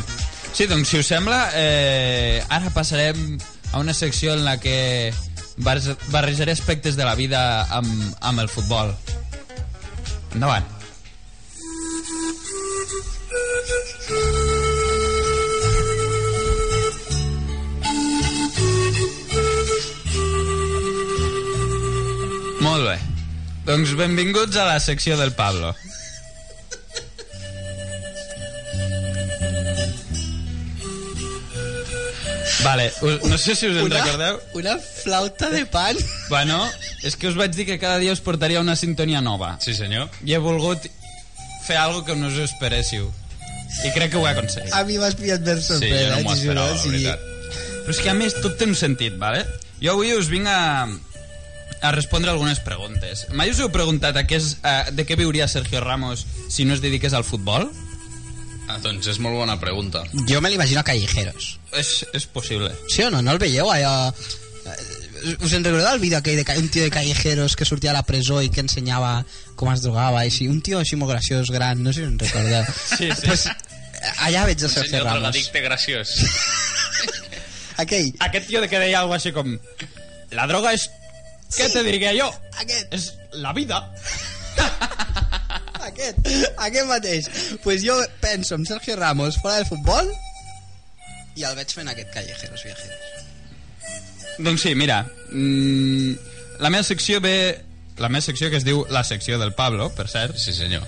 Sí, doncs si us sembla, eh, ara passarem a una secció en la que barre- barrejaré aspectes de la vida amb, amb el futbol. Endavant. Molt bé. Doncs benvinguts a la secció del Pablo. Vale, us, no sé si us en Una- recordeu. Una flauta de pan. Bueno, és que us vaig dir que cada dia us portaria una sintonia nova. Sí, senyor. I he volgut fer algo que no us esperéssiu. I crec que ho he aconseguit. A mi m'has pillat ben Sí, sorprès. jo no m'ho esperava, la sigui, veritat. Però és que a més tot té un sentit, vale? Jo avui us vinc a, a respondre algunes preguntes. Mai us heu preguntat a què és, a, de què viuria Sergio Ramos si no es dediqués al futbol? Ah, doncs és molt bona pregunta. Jo me l'imagino a Callejeros. És, és possible. Sí o no? No el veieu allò... Eh, Us en recordeu el vídeo aquell de un tio de Callejeros que sortia a la presó i que ensenyava com es drogava i així? Un tio així molt graciós, gran, no sé si en recordeu. Sí, sí. Pues, allà veig a Sergio Senyor Ramos. drogadicte graciós. Aquell. Aquest tio de que deia algo així com... La droga és... Què te diria jo? Aquest. És la vida. Aquest, aquest mateix. Pues jo penso en Sergio Ramos fora del futbol i el veig fent aquest Callejeros Viajeros. Doncs sí, mira, mm, la meva secció ve... La meva secció que es diu La secció del Pablo, per cert. Sí, senyor.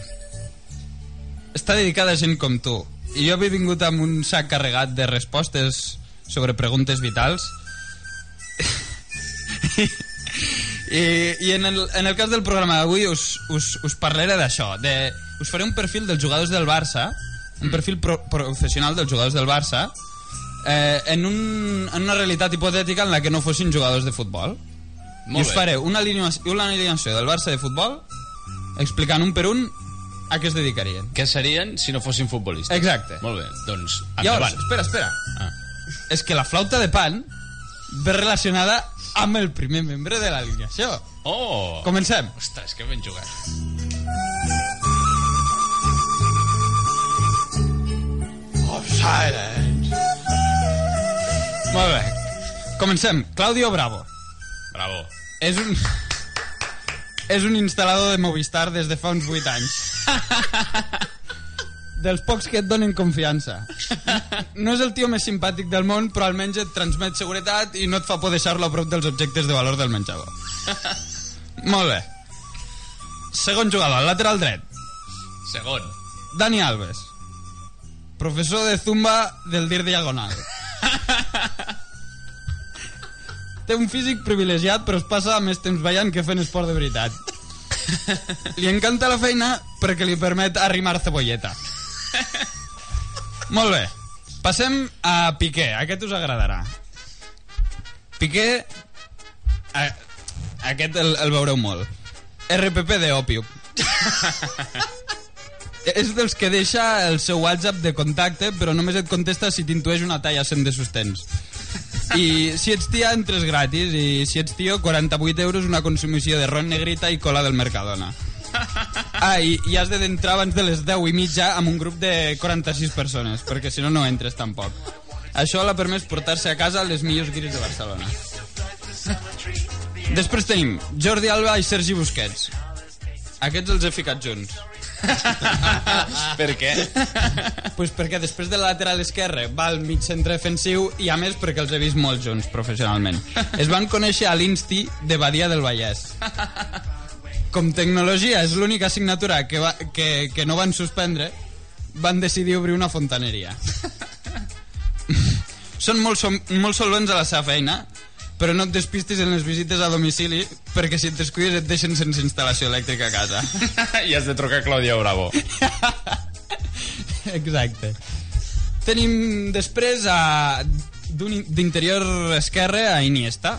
Està dedicada a gent com tu. I jo he vingut amb un sac carregat de respostes sobre preguntes vitals. I, i en, el, en el cas del programa d'avui us, us, us parlaré d'això. Us faré un perfil dels jugadors del Barça, un perfil pro, professional dels jugadors del Barça, eh, en, un, en una realitat hipotètica en la que no fossin jugadors de futbol. Molt I us bé. faré una alineació, una alineació del Barça de futbol explicant un per un a què es dedicarien. Què serien si no fossin futbolistes? Exacte. Molt bé, doncs Llavors, espera, espera. Ah. És que la flauta de pan ve relacionada amb el primer membre de l'alineació. Oh! Comencem. Ostres, que ben jugat. Oh, silence. Molt bé. Comencem. Claudio Bravo. Bravo. És un... És un instal·lador de Movistar des de fa uns 8 anys. Dels pocs que et donen confiança. No és el tio més simpàtic del món, però almenys et transmet seguretat i no et fa por deixar-lo a prop dels objectes de valor del menjador. Molt bé. Segon jugador, lateral dret. Segon. Dani Alves. Professor de Zumba del Dir Diagonal. Té un físic privilegiat, però es passa més temps ballant que fent esport de veritat. Li encanta la feina perquè li permet arrimar cebolleta. Molt bé. Passem a Piqué. Aquest us agradarà. Piqué... A, aquest el, el veureu molt. RPP de òpium. És dels que deixa el seu WhatsApp de contacte, però només et contesta si t'intueix una talla 100 de sostens. I si ets tia, entres gratis, i si ets tio, 48 euros una consumició de ron negrita i cola del Mercadona. Ah, i, i has d'entrar abans de les 10 i mitja amb un grup de 46 persones, perquè si no, no entres tampoc. Això l'ha permès portar-se a casa les millors guiris de Barcelona. Després tenim Jordi Alba i Sergi Busquets. Aquests els he ficat junts. per què? pues perquè després del lateral esquerre va al mig centre defensiu i a més perquè els he vist molt junts professionalment. Es van conèixer a l'Insti de Badia del Vallès. Com tecnologia és l'única assignatura que, va, que, que no van suspendre, van decidir obrir una fontaneria. Són molt, som, molt solvents a la seva feina, però no et despistis en les visites a domicili perquè si et descuides et deixen sense instal·lació elèctrica a casa. I has de trucar a Clàudia Bravo. Exacte. Tenim després a d'interior esquerre a Iniesta.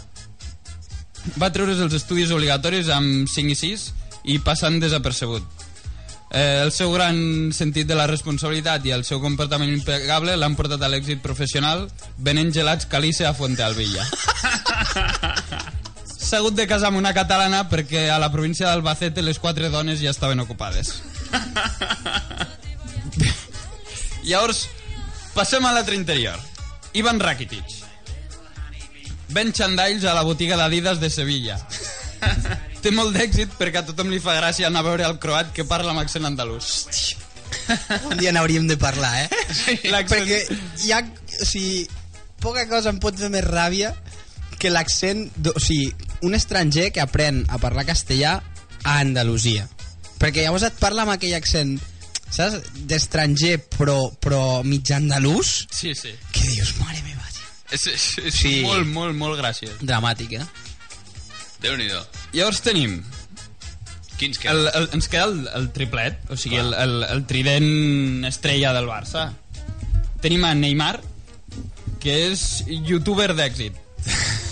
Va treure's els estudis obligatoris amb 5 i 6 i passant desapercebut. Eh, el seu gran sentit de la responsabilitat i el seu comportament impecable l'han portat a l'èxit professional venent gelats calice a Fuente Alvilla. S'ha hagut de casar amb una catalana perquè a la província d'Albacete les quatre dones ja estaven ocupades. Llavors, passem a l'altre interior. Ivan Rakitic. Ven xandalls a la botiga d'Adidas de Sevilla. Té molt d'èxit perquè a tothom li fa gràcia anar a veure el croat que parla amb accent andalús. Un dia n'hauríem de parlar, eh? L'accent- Perquè hi ha... O sigui, poca cosa em pot fer més ràbia que l'accent... O sigui, un estranger que aprèn a parlar castellà a Andalusia. Perquè llavors et parla amb aquell accent, saps? D'estranger però, però mig andalús. Sí, sí. Que dius, mare meva, És, és, és Sí. molt, molt, molt graciós. dramàtic, eh? Déu-n'hi-do. Llavors tenim... Quins que? El, el, ens queda el, el triplet, o sigui, el, el, el trident estrella del Barça. Tenim a Neymar, que és youtuber d'èxit.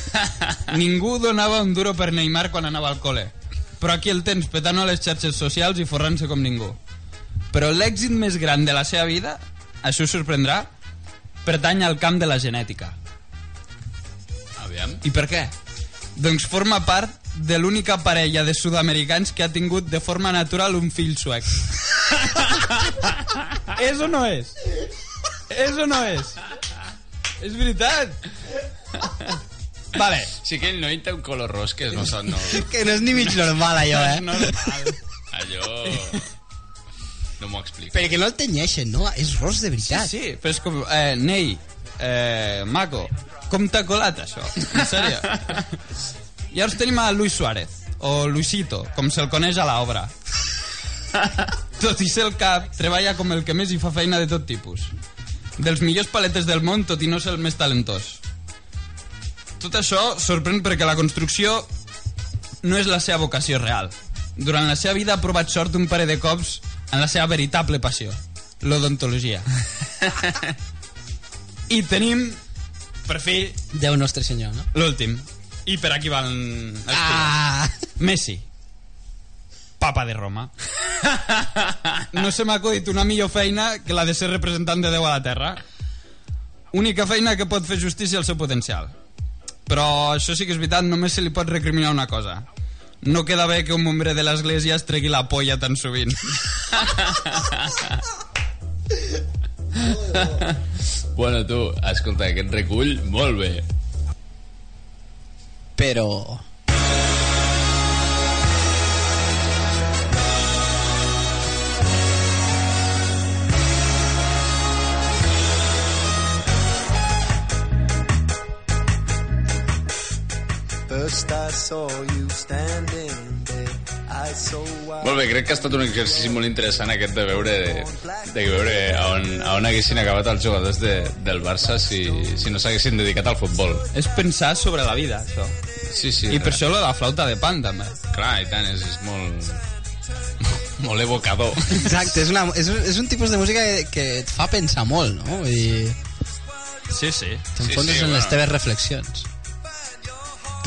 Ningú donava un duro per Neymar quan anava al col·le. Però aquí el tens petant a les xarxes socials i forrant-se com ningú. Però l'èxit més gran de la seva vida, això us sorprendrà, pertany al camp de la genètica. Aviam. I per què? Doncs forma part de l'única parella de sud-americans que ha tingut de forma natural un fill suec. és o no és? És o no és? És veritat. Vale. Sí que el noi té un color ros que no són... No, Que no és ni mig normal, allò, eh? Normal. allò... No m'ho explico. Perquè no el tenyeixen, no? És ros de veritat. Sí, però és com... Eh, Ney, eh, Maco, com t'ha colat això? En sèrio? Llavors tenim a Luis Suárez, o Luisito, com se'l coneix a l'obra. Tot i ser el cap, treballa com el que més hi fa feina de tot tipus. Dels millors paletes del món, tot i no ser el més talentós. Tot això sorprèn perquè la construcció no és la seva vocació real. Durant la seva vida ha provat sort un parell de cops en la seva veritable passió, l'odontologia. I tenim, per fi, Déu nostre senyor, no? l'últim. I per aquí van els Ah! Messi. Papa de Roma. No se m'ha acudit una millor feina que la de ser representant de Déu a la Terra. Única feina que pot fer justícia al seu potencial. Però això sí que és veritat, només se li pot recriminar una cosa. No queda bé que un membre de l'església es tregui la polla tan sovint. Bueno, tu, escolta, aquest recull, molt bé. Però... First I saw you standing Molt bé, crec que ha estat un exercici molt interessant aquest de veure, de veure a on, a on haguessin acabat els jugadors de, del Barça si, si no s'haguessin dedicat al futbol. És pensar sobre la vida, això. Sí, sí. I per això la flauta de pan, també. Clar, i tant, és, és molt... molt evocador. Exacte, és, una, és, un- és un tipus de música que, que et fa pensar molt, no? Vull dir, Sí, sí. t'enfonses sí, en les bueno. teves reflexions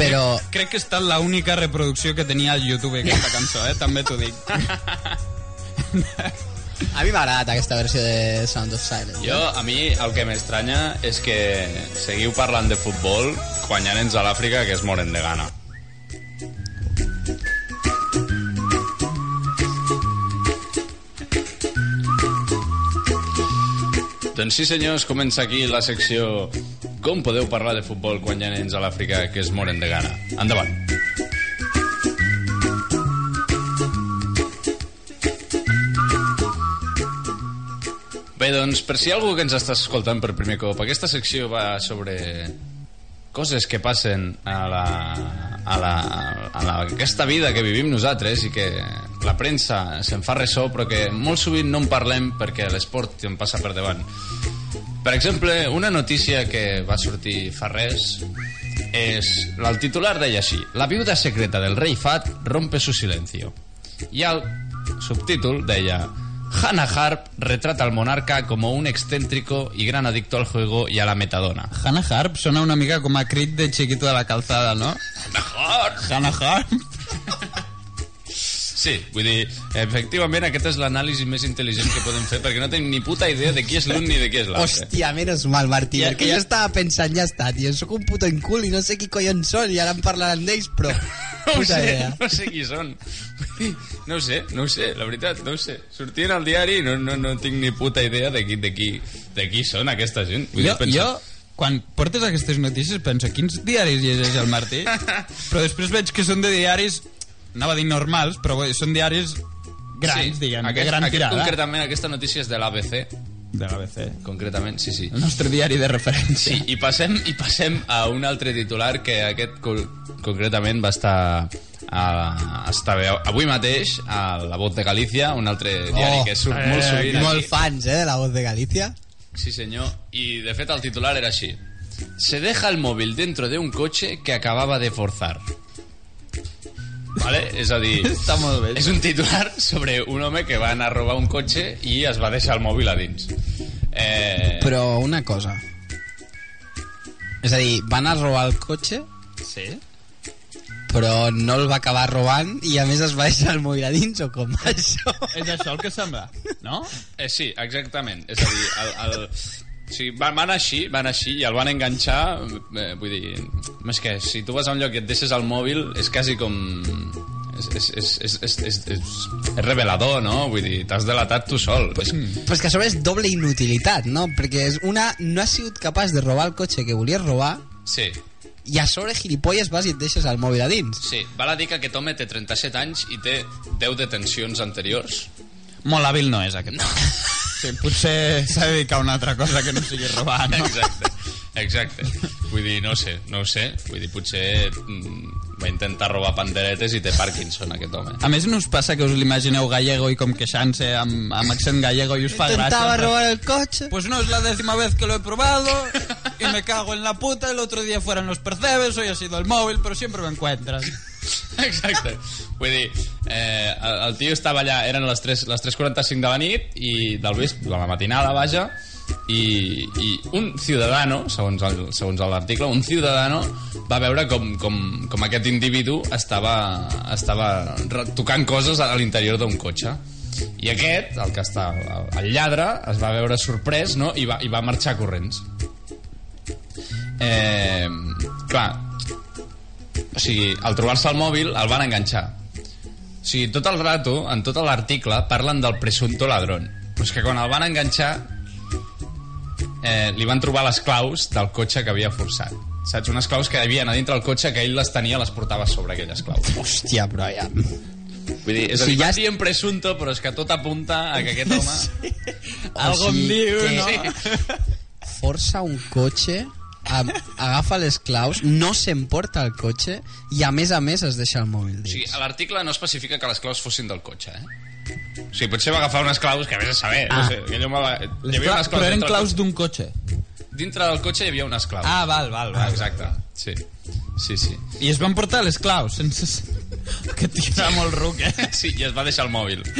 però... Crec, crec que ha estat l'única reproducció que tenia al YouTube aquesta cançó, eh? també t'ho dic. A mi m'ha aquesta versió de Sound of Silence. Jo, eh? a mi, el que m'estranya és que seguiu parlant de futbol guanyant-nos a l'Àfrica que es moren de gana. Doncs sí, senyors, comença aquí la secció com podeu parlar de futbol quan hi ha nens a l'Àfrica que es moren de gana. Endavant. Bé, doncs, per si hi ha algú que ens està escoltant per primer cop, aquesta secció va sobre coses que passen a la, a la, a la, aquesta vida que vivim nosaltres i que la premsa se'n fa ressò però que molt sovint no en parlem perquè l'esport en passa per davant per exemple, una notícia que va sortir fa res és... El titular deia així La viuda secreta del rei Fat rompe su silencio i el subtítol deia Hannah Harp retrata al monarca como un excéntrico y gran adicto al juego y a la metadona. Hannah Harp sona una mica com a crit de Chiquito de la calzada, no? Hannah Harp. Sí, vull dir, efectivament aquest és l'anàlisi més intel·ligent que podem fer perquè no tenim ni puta idea de qui és l'un ni de qui és l'altre. Hòstia, menos mal, Martí, Ja- perquè ja- jo estava pensant, ja està, tio, sóc un puto incul i no sé qui collons són i ara em parlaran d'ells, però... No ho Puta sé, idea. no sé qui són. No ho sé, no ho sé, la veritat, no ho sé. Sortien al diari i no, no, no tinc ni puta idea de qui, de qui, de qui són aquesta gent. Vull Jo, dir, pensa- jo, quan portes aquestes notícies, penso, quins diaris llegeix el Martí? però després veig que són de diaris, anava a dir normals, però bé, són diaris grans, diguem, aquest, de gran aquest, tirada. Concretament, aquesta notícia és de l'ABC. De l'ABC. Concretament, sí, sí. El nostre diari de referència. Sí, i passem, i passem a un altre titular que aquest co concretament va estar a, està bé, avui mateix a La Voz de Galícia, un altre diari Oh, que surt molt eh, sovint Molt aquí. fans, eh, de la voz de Galícia. Sí, senyor. Y de fet el titular era així. Se deja el móvil dentro de un coche que acababa de forzar. Vale? És a dir, Està molt bé. és un titular sobre un home que va anar a robar un cotxe i es va deixar el mòbil a dins. Eh, Però una cosa... És a dir, van a robar el cotxe, Sí? Però no el va acabar robant i a més es va deixar el mòbil a dins o com això? És això el que sembla, no? Eh, sí, exactament. És a dir, el, el, sigui, van, van així, van així i el van enganxar, eh, vull dir, més que si tu vas a un lloc i et deixes el mòbil és quasi com... És, és, és, és, és, és, és, és revelador, no? Vull dir, t'has delatat tu sol. És, Però és que a sobre és doble inutilitat, no? Perquè és una, no has sigut capaç de robar el cotxe que volies robar sí, i a sobre gilipolles vas i et deixes el mòbil a dins. sí. Val a dir que aquest home té 37 anys i té 10 detencions anteriors. Molt hàbil no és aquest. No. Sí, potser s'ha de dedicar a una altra cosa que no sigui robar, no? Exacte, exacte. Vull dir, no ho sé, no ho sé. Vull dir, potser mm, va intentar robar panderetes i té Parkinson, aquest home. A més, no us passa que us l'imagineu gallego i com queixant-se amb, amb accent gallego i us fa gràcia? Intentava robar el cotxe. Pues no es la décima vez que lo he probado y me cago en la puta. El otro día fueron los percebes, hoy ha sido el móvil, pero siempre me encuentras. Exacte. Vull dir, eh, el, el tio estava allà, eren les 3, les 3.45 de la nit i del vespre, de la matinada, vaja, i, i un ciudadano, segons el- segons l'article, un ciudadano va veure com, com, com aquest individu estava, estava tocant coses a l'interior d'un cotxe. I aquest, el que està el lladre, es va veure sorprès no? I, va, i va marxar corrents. Eh, clar, o sigui, al trobar-se el mòbil el van enganxar. O sigui, tot el rato, en tot l'article, parlen del presunto ladrón. Però és que quan el van enganxar eh, li van trobar les claus del cotxe que havia forçat. Saps? Unes claus que havia a dintre del cotxe que ell les tenia, les portava sobre aquelles claus. Hòstia, però ja... Vull dir, és a Si dir, ja dient presunto, però és que tot apunta a que aquest home... Algo em diu, que no? força un cotxe, am- agafa les claus, no s'emporta el cotxe i a més a més es deixa el mòbil O sigui, dins. a l'article no especifica que les claus fossin del cotxe, eh? O sigui, potser va agafar unes claus que a vés a saber. Ah. No sé, home va... Hi havia unes però eren claus d'un cotxe. cotxe. Dintre del cotxe hi havia unes claus. Ah, val, val, Ah, val. exacte, sí. Sí, sí. I es van portar les claus, sense... Que tira molt ruc, eh? Sí, i es va deixar el mòbil.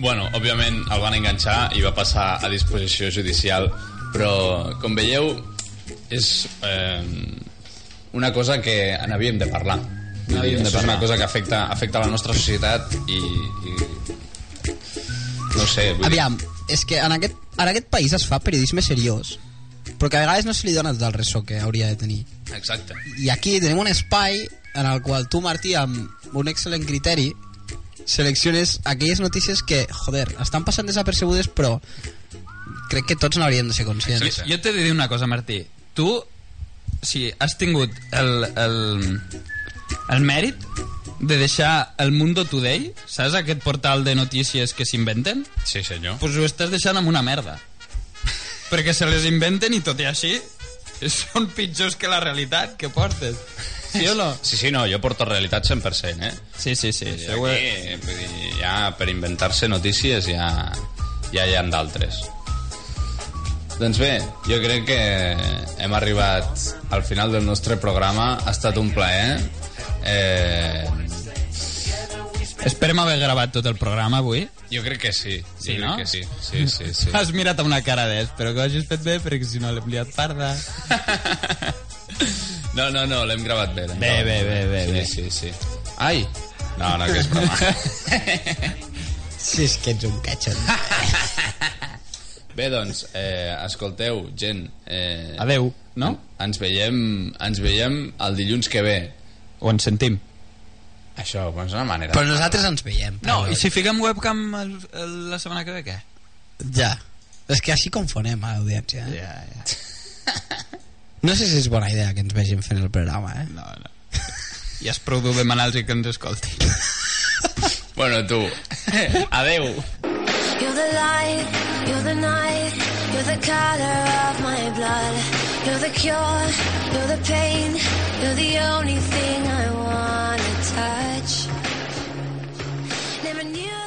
bueno, òbviament el van enganxar i va passar a disposició judicial, però com veieu és eh, una cosa que n'havíem de parlar. N'havíem de parlar. una cosa que afecta, afecta la nostra societat i, i no sé, vull Aviam, és que en aquest, en aquest país es fa periodisme seriós, però que a vegades no se li dona tot el ressò que hauria de tenir. Exacte. I aquí tenim un espai en el qual tu, Martí, amb un excel·lent criteri, selecciones aquelles notícies que, joder, estan passant desapercebudes, però crec que tots n'hauríem de ser conscients. Jo, jo t'he de dir una cosa, Martí. Tu, si has tingut el, el, el mèrit de deixar el Mundo Today, saps aquest portal de notícies que s'inventen? Sí, senyor. Pues ho estàs deixant amb una merda. Perquè se les inventen i tot i així són pitjors que la realitat que portes. Sí o no? Sí, sí, no, jo porto realitat 100%, eh? Sí, sí, sí. Aquí, vull dir, ja per inventar-se notícies ja, ja hi ha d'altres. Doncs bé, jo crec que hem arribat al final del nostre programa. Ha estat un plaer. Eh, Esperem haver gravat tot el programa avui. jo crec que sí. Sí, no? que sí. Sí, sí, sí. Has mirat una cara d'es, però que ho hagis fet bé, perquè si no l'hem liat parda. No, no, no, l'hem gravat bé. Bé, bé, bé, bé, Sí, bé. sí, sí. Ai! No, no, que és broma. Si és que ets un catxon. Bé, doncs, eh, escolteu, gent... Eh, Adeu, no? Ens veiem, ens veiem el dilluns que ve. O ens sentim. Això, doncs una manera. Però nosaltres ens veiem. No, i si fiquem webcam el, el, la setmana que ve, què? Ja. És que així confonem a l'audiència. Eh? Ja, ja. No sé si és bona idea que ens vegin fent el programa, eh? No, no. Ja és prou dur demanar-los que ens escolti. Bueno, tu. Adeu. You're the light, you're the night, you're the color of my blood. You're the cure, you're the pain, you're the only thing I wanna touch. Never knew